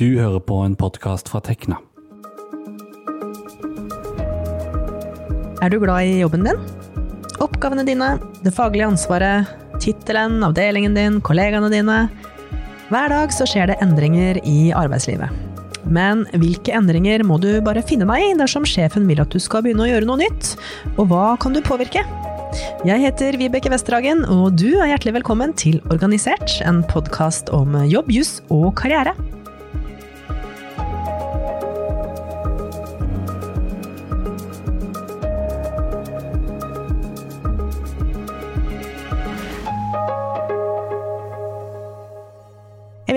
Du hører på en podkast fra Tekna. Er du glad i jobben din? Oppgavene dine, det faglige ansvaret, tittelen, avdelingen din, kollegaene dine? Hver dag så skjer det endringer i arbeidslivet. Men hvilke endringer må du bare finne deg i dersom sjefen vil at du skal begynne å gjøre noe nytt? Og hva kan du påvirke? Jeg heter Vibeke Westerhagen, og du er hjertelig velkommen til Organisert, en podkast om jobb, juss og karriere.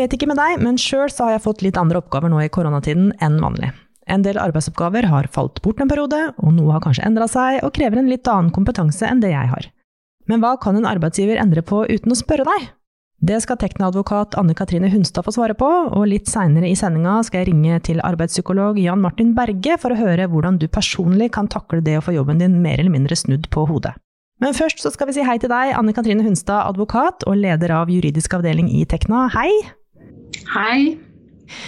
Jeg vet ikke med deg, men sjøl har jeg fått litt andre oppgaver nå i koronatiden enn vanlig. En del arbeidsoppgaver har falt bort en periode, og noe har kanskje endra seg og krever en litt annen kompetanse enn det jeg har. Men hva kan en arbeidsgiver endre på uten å spørre deg? Det skal Tekna-advokat Anne Katrine Hunstad få svare på, og litt seinere i sendinga skal jeg ringe til arbeidspsykolog Jan Martin Berge for å høre hvordan du personlig kan takle det å få jobben din mer eller mindre snudd på hodet. Men først så skal vi si hei til deg, Anne Katrine Hunstad, advokat og leder av juridisk avdeling i Tekna. Hei! Hei.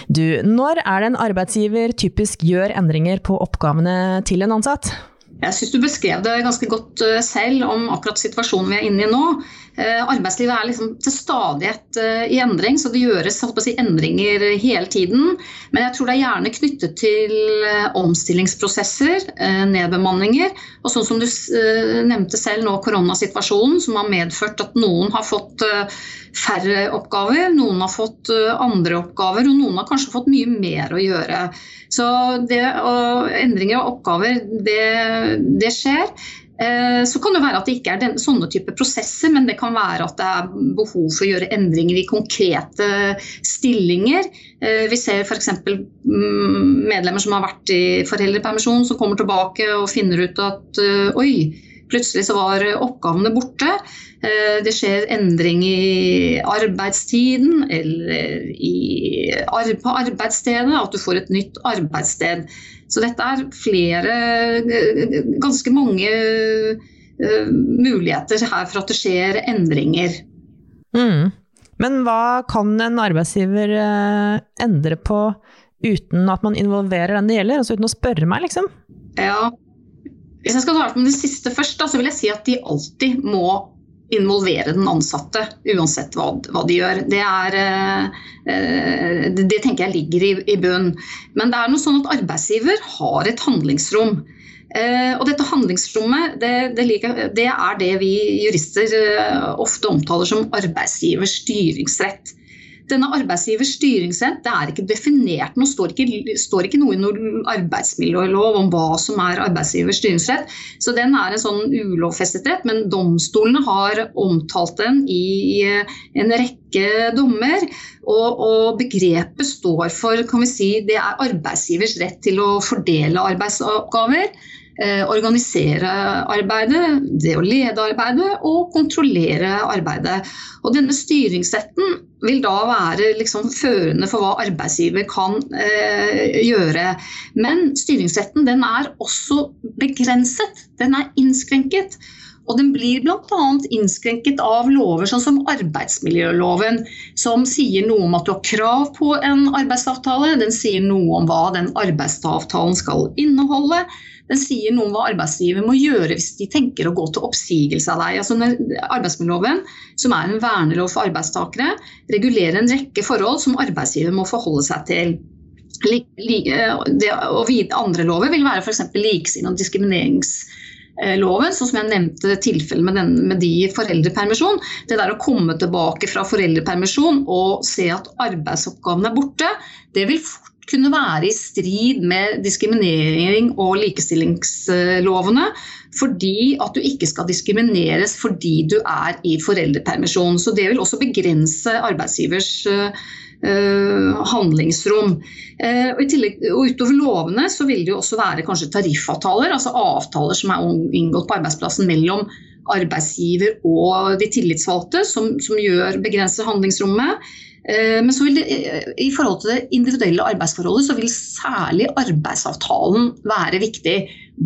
Du, når er det en arbeidsgiver typisk gjør endringer på oppgavene til en ansatt? Jeg syns du beskrev det ganske godt eh, selv om akkurat situasjonen vi er inne i nå. Eh, arbeidslivet er liksom til stadighet eh, i endring, så det gjøres si, endringer hele tiden. Men jeg tror det er gjerne knyttet til omstillingsprosesser, nedbemanninger. Og sånn som du nevnte selv nå, koronasituasjonen, som har medført at noen har fått færre oppgaver, noen har fått andre oppgaver, og noen har kanskje fått mye mer å gjøre. Så det, endringer av oppgaver, det, det skjer. Eh, så kan det være at det ikke er den, sånne type prosesser, men det kan være at det er behov for å gjøre endringer i konkrete stillinger. Eh, vi ser f.eks. Mm, medlemmer som har vært i foreldrepermisjon, som kommer tilbake og finner ut at eh, oi, plutselig så var oppgavene borte. Det skjer endring i arbeidstiden eller i, på arbeidsstedet, at du får et nytt arbeidssted. Så dette er flere, ganske mange uh, muligheter her for at det skjer endringer. Mm. Men hva kan en arbeidsgiver endre på uten at man involverer den det gjelder, altså uten å spørre meg, liksom? Ja, Hvis jeg skal svare på det siste først, da, så vil jeg si at de alltid må involvere den ansatte, uansett hva, hva de gjør. Det, er, eh, det, tenker jeg ligger i, i bunn. Men det er noe sånn at arbeidsgiver har et handlingsrom. Eh, og dette handlingsrommet det, det, det er det vi jurister eh, ofte omtaler som arbeidsgivers styringsrett. Denne arbeidsgivers styringsrett det er ikke definert noe, står ikke, står ikke noe i noen arbeidsmiljølov om hva som er arbeidsgivers styringsrett. Så den er en sånn ulovfestet rett, men domstolene har omtalt den i en rekke dommer. Og, og, begrepet står for kan vi si, det er arbeidsgivers rett til å fordele arbeidsoppgaver. Eh, organisere arbeidet, det å lede arbeidet og kontrollere arbeidet. Og denne styringsretten vil da være liksom førende for hva arbeidsgiver kan eh, gjøre. Men styringsretten den er også begrenset. Den er innskrenket. Og den blir bl.a. innskrenket av lover sånn som arbeidsmiljøloven, som sier noe om at du har krav på en arbeidsavtale. Den sier noe om hva den arbeidsavtalen skal inneholde. Den sier noe om hva arbeidsgiver må gjøre hvis de tenker å gå til oppsigelse av deg. Altså arbeidsmiljøloven, som er en vernelov for arbeidstakere, regulerer en rekke forhold som arbeidsgiver må forholde seg til. Det, og andre lover vil være f.eks. likestilling og diskrimineringsloven, sånn som jeg nevnte tilfellet med, med de i foreldrepermisjon. Det der å komme tilbake fra foreldrepermisjon og se at arbeidsoppgavene er borte, det vil fort kunne være i strid med diskriminering og likestillingslovene. Fordi at du ikke skal diskrimineres fordi du er i foreldrepermisjon. Så det vil også begrense arbeidsgivers uh, handlingsrom. Uh, og, tillegg, og, Utover lovene så vil det jo også være kanskje tariffavtaler, altså avtaler som er inngått på arbeidsplassen mellom arbeidsgiver og de tillitsvalgte, som, som gjør begrenser handlingsrommet. Eh, men så vil det, eh, i forhold til det individuelle arbeidsforholdet, så vil særlig arbeidsavtalen være viktig.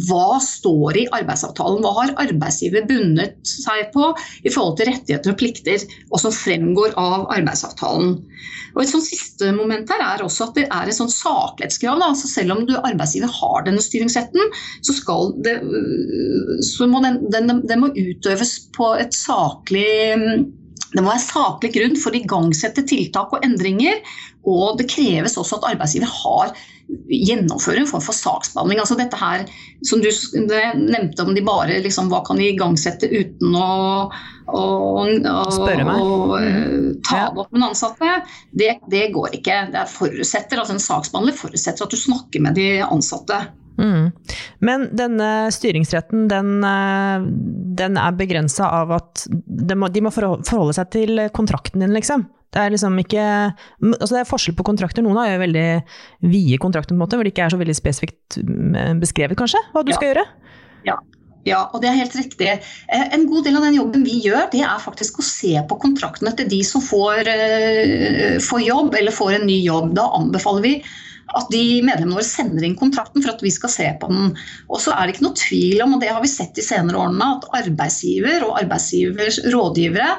Hva står i arbeidsavtalen? Hva har arbeidsgiver bundet seg på i forhold til rettigheter og plikter, og som fremgår av arbeidsavtalen? Og Et sånt siste moment her er også at det er et sånt saklighetskrav. Altså selv om du arbeidsgiver har denne styringsretten, så, det, så må den, den, den, må utøves på et saklig det må være saklig grunn for å igangsette tiltak og endringer. Og det kreves også at arbeidsgiver har gjennomfører en form for saksbehandling. Altså dette her, som du nevnte om de bare liksom, hva kan de igangsette uten å, å, å. Å, eh, ta det opp med den ansatte, det, det, går ikke. Det forutsetter, altså En saksbehandler forutsetter at du snakker med de ansatte. Mm. Men denne styringsretten den, eh, den er begrensa av at de må, de må, forholde seg til kontrakten din, liksom. Det er liksom ikke altså Det er forskjell på kontrakter. Noen har jo veldig vide kontrakter, på en måte, hvor det ikke er så veldig spesifikt mm, beskrevet, kanskje, hva du ja. skal gjøre. Ja. ja. og det er helt riktig. Eh, en god del av den jobben vi gjør, det er faktisk å se på kontraktene til de som får, eh, får jobb eller får en ny jobb. Da anbefaler vi at de medlemmene våre sender inn kontrakten for at vi skal se på den. Og så er det ikke noe tvil om, og det har vi sett de senere årene, at arbeidsgiver og arbeidsgivers rådgivere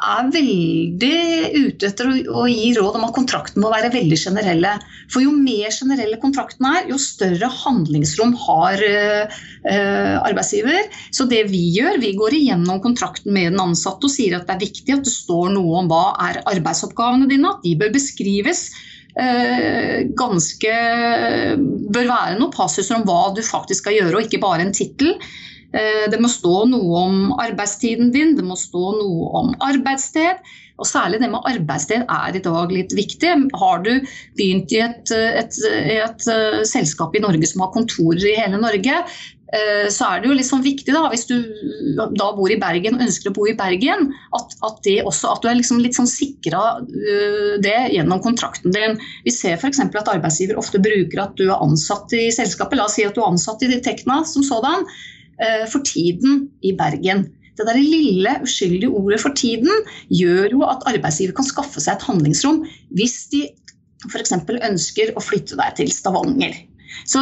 er veldig ute etter å, gi råd om at kontrakten må være veldig generelle. For jo mer generelle kontrakten er, jo større handlingsrom har uh, arbeidsgiver. Så det vi gjør, vi går igjennom kontrakten med den ansatte og sier at det er viktig at det står noe om hva er arbeidsoppgavene dine, at de bør beskrives. Uh, ganske bør være noen passuser om hva du faktisk skal gjøre, og ikke bare en tittel. Eh, det må stå noe om arbeidstiden din, det må stå noe om arbeidssted. Og særlig det med arbeidssted er i dag litt viktig. Har du begynt i et, et, et, et selskap i Norge som har kontorer i hele Norge, eh, så er det jo liksom viktig, da, hvis du da bor i Bergen og ønsker å bo i Bergen, at, at, også, at du er liksom litt sånn sikra eh, det gjennom kontrakten din. Vi ser f.eks. at arbeidsgiver ofte bruker at du er ansatt i selskapet. La oss si at du er ansatt i Tekna som sådan. Eh, for tiden i Bergen. Det der lille uskyldige ordet 'for tiden' gjør jo at arbeidsgiver kan skaffe seg et handlingsrom hvis de f.eks. ønsker å flytte deg til Stavanger. Så,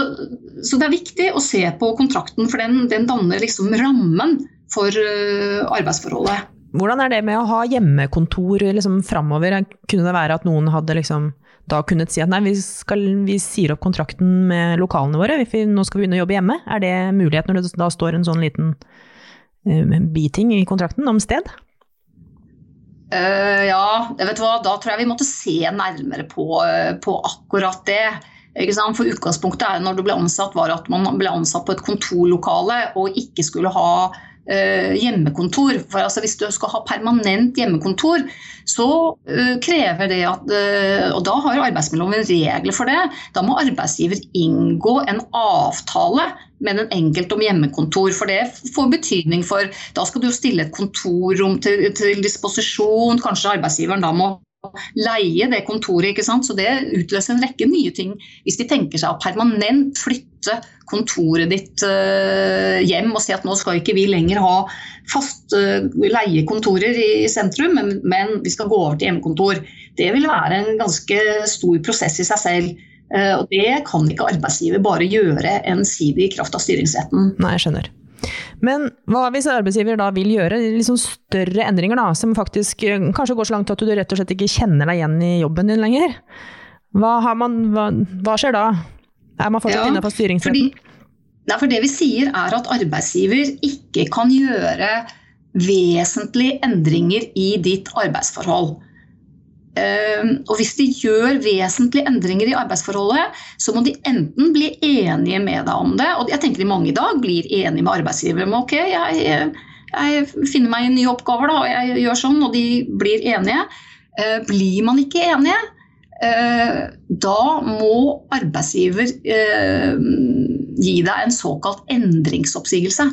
så, det er viktig å se på kontrakten, for den, den danner liksom rammen for uh, arbeidsforholdet. Hvordan er det med å ha hjemmekontor liksom, framover? Kunne det være at noen hadde liksom da kunnet si at nei, vi, skal, vi sier opp kontrakten med lokalene våre, vi, nå skal vi begynne å jobbe hjemme. Er det mulighet når det da står en sånn liten biting i kontrakten om sted? Uh, ja, vet hva, da tror jeg vi måtte se nærmere på, uh, på akkurat det. For Utgangspunktet er når du ble ansatt var at man ble ansatt på et kontorlokale og ikke skulle ha hjemmekontor. For altså, Hvis du skal ha permanent hjemmekontor, så uh, krever det at uh, Og da har arbeidsmiljøloven regler for det. Da må arbeidsgiver inngå en avtale med den enkelte om hjemmekontor. For det får betydning for Da skal du stille et kontorrom til, til disposisjon. Kanskje arbeidsgiveren da må leie det kontoret. ikke sant? Så det utløser en rekke nye ting. Hvis de tenker seg å permanent flytte kontoret ditt uh, hjem og si at nå skal ikke vi lenger ha fast uh, leie kontorer i sentrum, men, vi skal gå over til hjemmekontor. Det vil være en ganske stor prosess i seg selv. Uh, og det kan ikke arbeidsgiver bare gjøre ensidig i kraft av styringsretten. Nei, jeg skjønner. Men hva hvis arbeidsgiver da vil gjøre liksom større endringer, da, som faktisk eh, kanskje går så langt at du rett og slett ikke kjenner deg igjen i jobben din lenger? Hva, man, hva, hva skjer da? Er man fortsatt ja, innenfor styringsretten? Fordi, for det vi sier er at arbeidsgiver ikke kan gjøre vesentlige endringer i ditt arbeidsforhold. Ehm, og hvis de gjør vesentlige endringer i arbeidsforholdet, så må de enten bli enige med deg om det, og jeg tenker de mange i dag blir enige med arbeidsgiver om ok, jeg, jeg finner meg i nye oppgaver da, og jeg gjør sånn, og de blir enige. Ehm, blir man ikke enige, ehm, da må arbeidsgiver gi deg en såkalt endringsoppsigelse.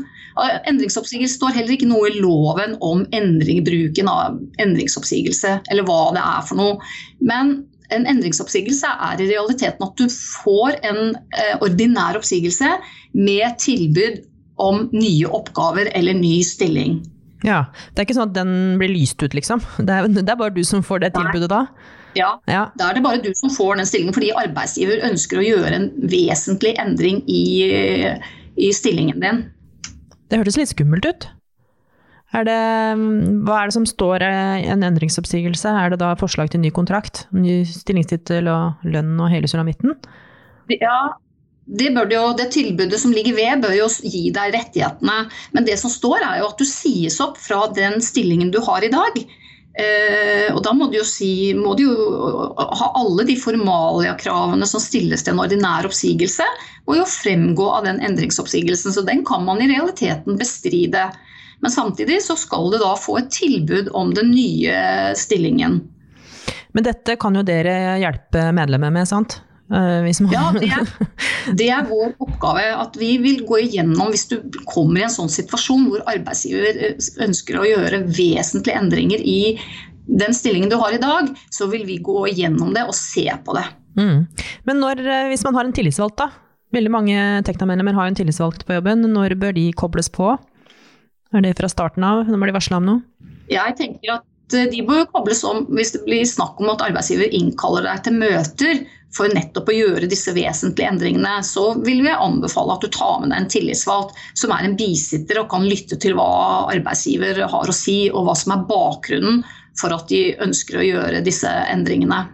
Endringsoppsigelse står heller ikke noe i loven om endring, bruken av endringsoppsigelse, eller hva det er for noe. Men en endringsoppsigelse er i realiteten at du får en eh, ordinær oppsigelse med tilbud om nye oppgaver eller ny stilling. Ja, Det er ikke sånn at den blir lyst ut, liksom? Det er, det er bare du som får det tilbudet da? Ja, Ja. da er det bare du som får den stillingen, fordi arbeidsgiver ønsker å gjøre en vesentlig endring i, i stillingen din. Det hørtes litt skummelt ut. Er det, hva er det som står i en endringsoppsigelse? Er det da forslag til ny kontrakt? Ny stillingstittel og lønn og hele sulamitten? Ja, det, jo, det tilbudet som ligger ved, bør jo gi deg rettighetene. Men det som står, er jo at du sies opp fra den stillingen du har i dag. Eh, og da må du jo, si, må du jo ha alle de formaliakravene som stilles til en ordinær oppsigelse, må jo fremgå av den endringsoppsigelsen. Så den kan man i realiteten bestride. Men samtidig så skal du da få et tilbud om den nye stillingen. Men dette kan jo dere hjelpe medlemmer med, sant? Eh, som har Ja, det er, det er vår oppgave. At vi vil gå igjennom hvis du kommer i en sånn situasjon hvor arbeidsgiver eh, ønsker å gjøre vesentlige endringer i den stillingen du har i dag, så vil vi gå igjennom det og se på det. Mm. Men når, eh, hvis man har en tillitsvalgt, da? Veldig mange Tekna-medlemmer har jo en tillitsvalgt på jobben. Når bør de kobles på? Er det fra starten av, når de varsla om noe? Jeg tenker at de bør kobles om hvis det blir snakk om at arbeidsgiver innkaller deg til møter for nettopp å gjøre disse vesentlige endringene, så vil vi anbefale at du tar med deg en tillitsvalgt som er en bisitter og kan lytte til hva arbeidsgiver har å si, og hva som er bakgrunnen for at de ønsker å gjøre disse endringene.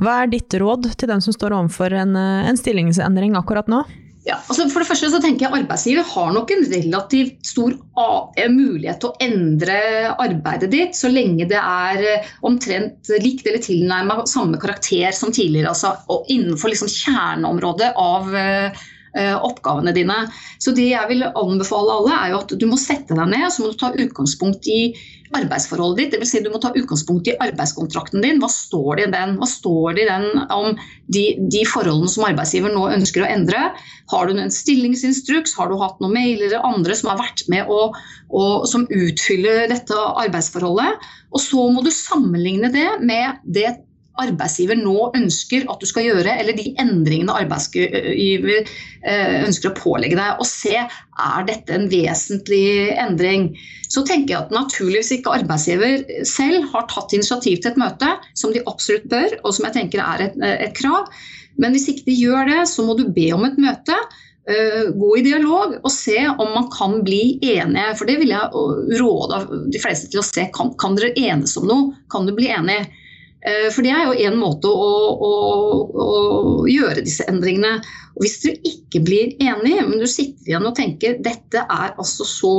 Hva er ditt råd til den som står overfor en, eh, en stillingsendring akkurat nå? Ja, altså for det første så tenker jeg Arbeidsgiver har nok en relativt stor eh, mulighet til å endre arbeidet ditt, så lenge det er eh, omtrent likt eller tilnærmet samme karakter som tidligere. Altså, og innenfor liksom kjerneområdet av eh, oppgavene dine. Så det jeg vil anbefale alle, er jo at du må sette deg ned så må du ta utgangspunkt i arbeidsforholdet ditt. Dvs. Si du må ta utgangspunkt i arbeidskontrakten din. Hva står det i den? Hva står det i den om de, de forholdene som arbeidsgiver nå ønsker å endre? Har du en stillingsinstruks? Har du hatt noen mailer eller andre som har vært med og, og som utfyller dette arbeidsforholdet? Og så må du sammenligne det med det arbeidsgiver nå ønsker at du skal gjøre, eller de endringene arbeidsgiver eh, ønsker å pålegge deg. Og se er dette en vesentlig endring. Så tenker jeg at naturligvis ikke arbeidsgiver selv har tatt initiativ til et møte, som de absolutt bør, og som jeg tenker er et, et krav. Men hvis ikke de gjør det, så må du be om et møte. eh, Gå i dialog og se om man kan bli enige. For det vil jeg råde de fleste til å se. Kan, kan dere enes om noe? Kan du bli enige? Eh, For det er jo en måte å, å, å gjøre disse endringene. Og hvis du ikke blir enig, men du sitter igjen og tenker dette er altså så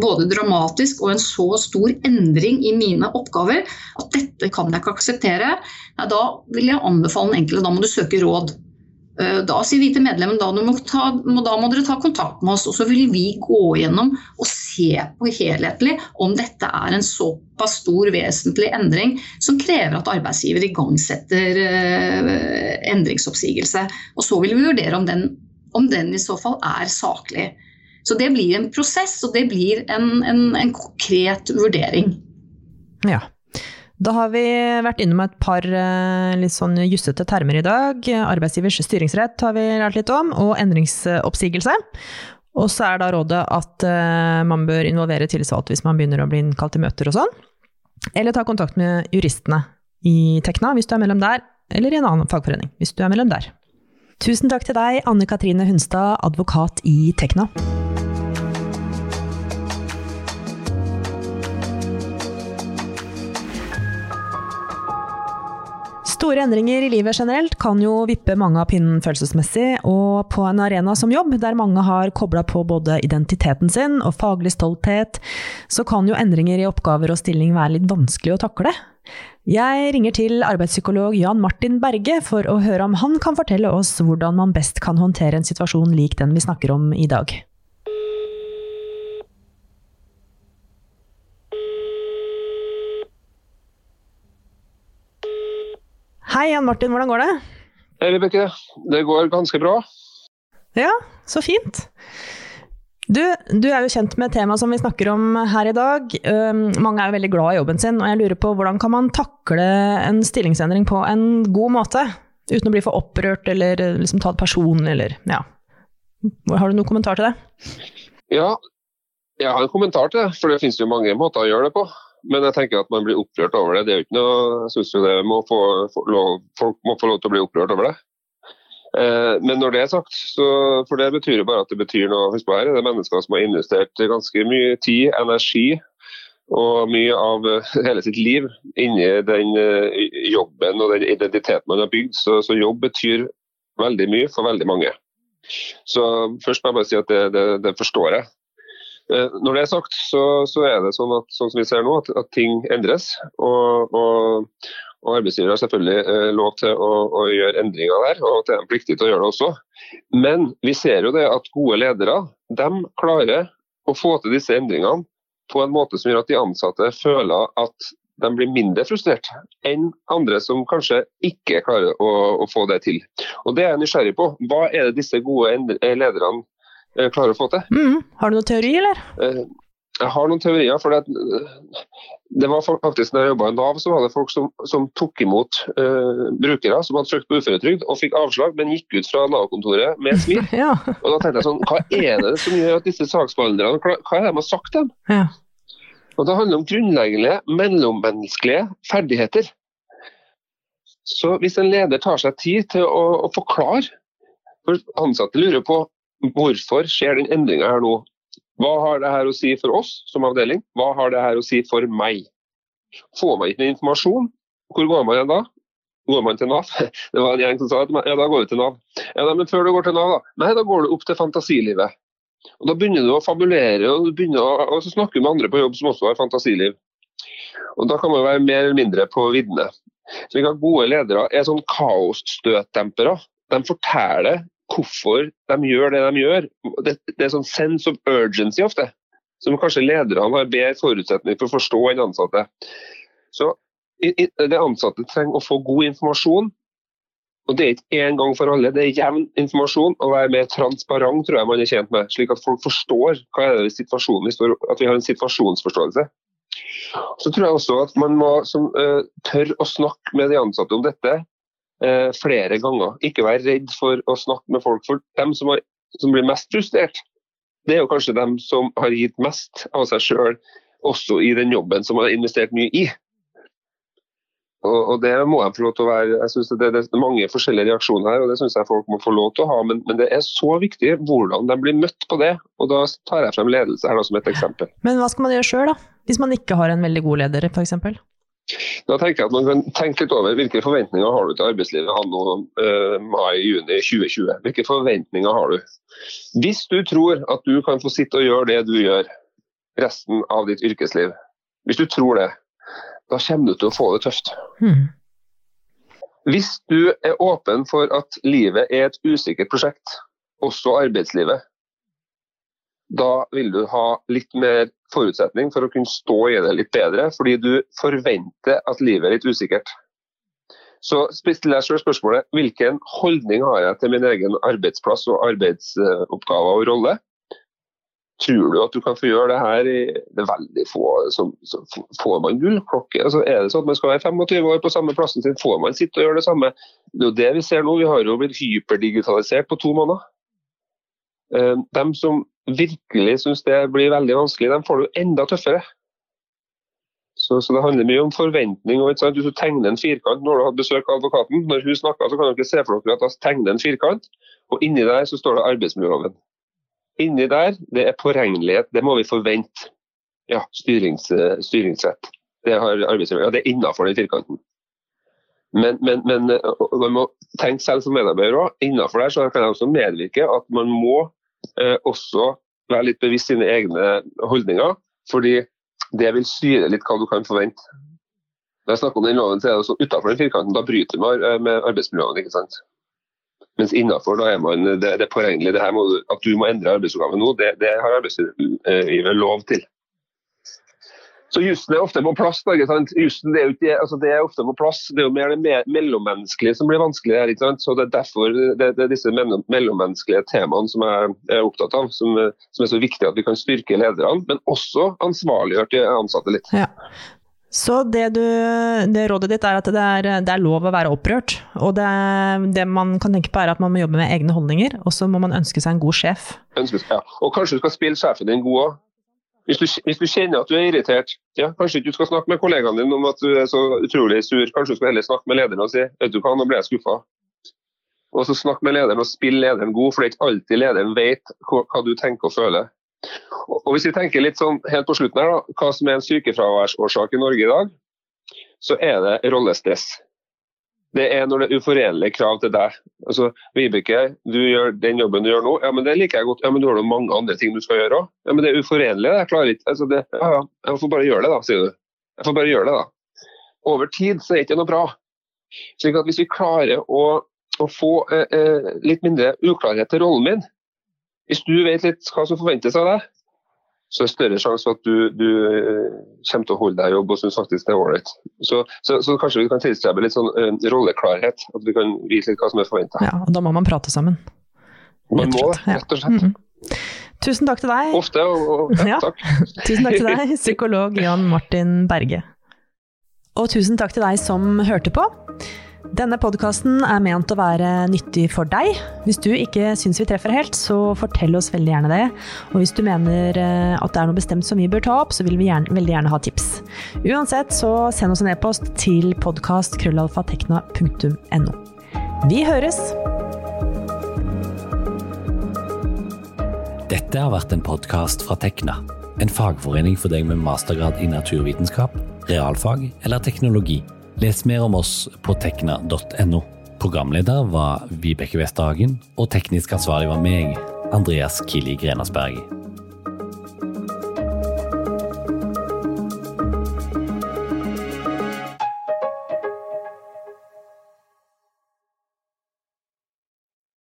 både dramatisk og en så stor endring i mine oppgaver at dette kan jeg ikke akseptere, da vil jeg anbefale den enkelte da må du søke råd. Eh, Da sier vi til medlemmene da, må da må dere ta kontakt med oss, og så vil vi gå gjennom og se på helhetlig om dette er en såpass stor vesentlig endring som krever at arbeidsgiver igangsetter eh, endringsoppsigelse. Og så vil vi vurdere om den, om den i så fall er saklig. Så det blir en prosess, og det blir en, en, en konkret vurdering. Ja. Da har vi vært innom et par eh, litt sånn jussete termer i dag. Arbeidsgivers styringsrett har vi lært litt om, og endringsoppsigelse. Og så er da rådet at eh, man bør involvere tillitsvalgte hvis man begynner å bli innkalt til møter og sånn. Eller ta kontakt med juristene i Tekna hvis du er mellom der, eller i en annen fagforening hvis du er mellom der. Tusen takk til deg, Anne Katrine Hunstad, advokat i Tekna. Store endringer i livet generelt kan jo vippe mange av pinnen følelsesmessig, og på en arena som jobb, der mange har kobla på både identiteten sin og faglig stolthet, så kan jo endringer i oppgaver og stilling være litt vanskelig å takle. Jeg ringer til arbeidspsykolog Jan Martin Berge for å høre om han kan fortelle oss hvordan man best kan håndtere en situasjon lik den vi snakker om i dag. Hei, Jan Martin, hvordan går det? Hei, Vibeke. Det går ganske bra. Ja, så fint. Du, du er jo kjent med temaet som vi snakker om her i dag. Um, mange er jo veldig glad i jobben sin, og jeg lurer på hvordan kan man takle en stillingsendring på en god måte? Uten å bli for opprørt eller liksom ta det personlig, eller ja. Har du noen kommentar til det? Ja, Jeg har en kommentar til det, for det finnes jo mange måter å gjøre det på. Men jeg tenker at man blir opprørt over det. Det er jo ikke noe, jeg synes jo det må få, få lov, Folk må få lov til å bli opprørt over det. Eh, men når det er sagt, så, for det betyr jo bare at det betyr noe. Husk på her er det mennesker som har investert ganske mye tid, energi og mye av eh, hele sitt liv inni den eh, jobben og den identiteten man har bygd. Så, så jobb betyr veldig mye for veldig mange. Så først må jeg bare si at det, det, det forstår jeg. Eh, når det er sagt, så, så, er det sånn, at, sånn som vi ser nå, at, at ting endres. Og, og, og arbeidsgiver har selvfølgelig eh, lov til å, å, gjøre endringer der, og at det er pliktig til å gjøre det også. Men vi ser jo det at gode ledere de klarer å få til disse endringene på en måte som gjør at de ansatte føler at de blir mindre frustrert enn andre som kanskje ikke klarer å, å få det til. Og Det er jeg nysgjerrig på. Hva er det disse gode lederne klarer å få til. Mm. Har du noen teori, eller? Eh, jeg har noen teorier. for Det, eh, det var faktisk når jeg jobba i Nav, så var det folk som, som tok imot uh, brukere som hadde søkt på uføretrygd og fikk avslag, men gikk ut fra Nav-kontoret med smil. ja. Og da tenkte jeg sånn, Hva er det som gjør at disse saksbehandlerne Hva er det de har sagt dem? Ja. Og Det handler om grunnleggende mellommenneskelige ferdigheter. Så hvis en leder tar seg tid til å, å forklare for Ansatte lurer på Hvorfor skjer den endringa her nå? Hva har det her å si for oss som avdeling? Hva har det her å si for meg? Får man ikke informasjon, hvor går man da? Går man til Nav? Det var en gjeng som sa at ja, da går du til Nav. Ja, Men før du går til Nav, da? Nei, da går du opp til fantasilivet. Og Da begynner du å fabulere og, du å, og så snakker du med andre på jobb som også har fantasiliv. Og Da kan man være mer eller mindre på viddene. Slik at Gode ledere er sånn kaosstøtdempere. De forteller hvorfor de gjør det de gjør. Det, det er sånn sense of urgency ofte, som kanskje lederne har bedre forutsetninger for å forstå enn ansatte. Så Det ansatte trenger å få god informasjon. Og Det er ikke én gang for alle, det er jevn informasjon. Å være mer transparent tror jeg man er tjent med, slik at folk forstår hva er det situasjonen vi står at vi har en situasjonsforståelse. Så tror jeg også at man må som, uh, tør å snakke med de ansatte om dette eh, flere ganger. Ikke være redd for å snakke med folk. For dem som, har, som, blir mest frustrert, det er jo kanskje dem som har gitt mest av seg sjøl, også i den jobben som har investert mye i. Og, og det må jeg få lov til å være. Jeg synes det, det, er mange forskjellige reaksjoner her, og det syns jeg folk må få lov til å ha. Men, men, det er så viktig hvordan de blir møtt på det. Og da tar jeg frem ledelse her da, som et eksempel. Men hva skal man gjøre sjøl, da? Hvis man ikke har en veldig god leder, f.eks.? Da tenker jeg at Man kan tenke litt over hvilke forventninger har du til arbeidslivet anno eh, mai-juni 2020. Hvilke forventninger har du? Hvis du tror at du kan få sitte og gjøre det du gjør resten av ditt yrkesliv, hvis du tror det, da kommer du til å få det tøft. Mm. Hvis du er åpen for at livet er et usikkert prosjekt, også arbeidslivet, da vil du ha litt mer forutsetning for å kunne stå i det litt bedre, fordi du forventer at livet er litt usikkert. Så still deg selv spørsmålet hvilken holdning har jeg til min egen arbeidsplass og arbeidsoppgaver og rolle? Tror du at du kan få gjøre det her i det er veldig få som, som Får man gullklokke? Altså, er det sånn at man skal være 25 år på samme plassen sin? Får man sitte og gjøre det samme? Det er jo det vi ser nå. Vi har jo blitt hyperdigitalisert på to måneder. Eh, de som virkelig syns det blir veldig vanskelig, de får det jo enda tøffere. Så, så, Det handler mye om forventning. og Hvis du tegner en firkant når du har besøk av advokaten, når hun snakker, så kan dere se for dere at hun tegner en firkant, og inni der så står det arbeidsmiljøloven. Inni der det er påregnelighet, det må vi forvente. Ja, styrings, styringsrett. Det har ja, det er innafor den firkanten. Men, men, men, man må tenke selv som medarbeider òg. Innafor der så kan jeg også medvirke at man må også være litt bevisst sine egne holdninger. Fordi det vil styre litt hva du kan forvente. Når jeg snakker om den loven, så er det sånn utenfor den firkanten, da bryter man eh, med arbeidsmiljøloven. ikke sant? Mens innenfor da er man, det, det påregnelig. Det her må, at du må endre arbeidsoppgaven nå, det, det har arbeidsgiver lov til. Så jussen er ofte på plass. Jussen, det, er ikke, altså det er ofte på plass. Det er jo mer det mellommenneskelige som blir vanskelig her. ikke sant? Så Det er derfor det, det er disse mellommenneskelige temaene som jeg er opptatt av, som, som, er så viktig at vi kan styrke lederne, men også ansvarliggjøre de ansatte litt. Ja. Så det, du, det, rådet ditt er at det er, det er lov å være opprørt. Og det, det, man kan tenke på er at man må jobbe med egne holdninger, og så må man ønske seg en god sjef. Ønskes, ja. Og kanskje du skal spille sjefen din god òg. Hvis du, hvis du, kjenner at du er irritert, ja, kanskje ikke du skal snakke med kollegaene dine om at du er så utrolig sur. Kanskje du skal heller snakke med lederen og si vet du hva, nå ble jeg skuffa. Og så snakk med lederen og spill lederen god, for det er ikke alltid lederen vet hva du tenker og føler. Og, og Hvis vi tenker litt sånn helt på slutten her, da, hva som er en sykefraværsårsak i Norge i dag, så er det rollestress. Det er når det er uforenlige krav til deg. Altså, Vibeke, du gjør den jobben du gjør nå, ja, men det liker jeg godt. Ja, men du har jo mange andre ting du skal gjøre òg. Ja, men det er uforenlig, jeg klarer ikke altså, det, Ja, ja, jeg får bare gjøre det, da, sier du. Jeg får bare gjøre det, da. Over tid så er det ikke noe bra. Slik at hvis vi klarer å, å få eh, eh, litt mindre uklarhet til rollen min, hvis du vet litt hva som forventes av deg, så er det større sjanse for at du, du, eh, kommer til å holde deg i jobb og synes faktisk det er ålreit. Så, så, så, kanskje vi kan tilstrebe litt sånn uh, rolleklarhet, at vi kan vise litt hva som er forventa. Ja, og da må man prate sammen. Man må det, rett og slett. Mm -hmm. Tusen takk til deg. Ofte, og, og ja, takk. tusen takk til deg, psykolog Jan Martin Berge. Og tusen takk til deg som hørte på. Denne podkasten er ment å være nyttig for deg. Hvis du ikke syns vi treffer helt, så fortell oss veldig gjerne det. Og hvis du mener eh, at det er noe bestemt som vi bør ta opp, så vil vi gjerne, veldig gjerne ha tips. Uansett, så send oss en e-post til podkastkrøllalfatekna.no. Vi høres! Dette har vært en podkast fra Tekna, en fagforening for deg med mastergrad i naturvitenskap, realfag eller teknologi. Les mer om oss på tekna.no. Programleder var Vibeke Westhagen, og teknisk ansvarlig var meg, Andreas Kili Grenasberg.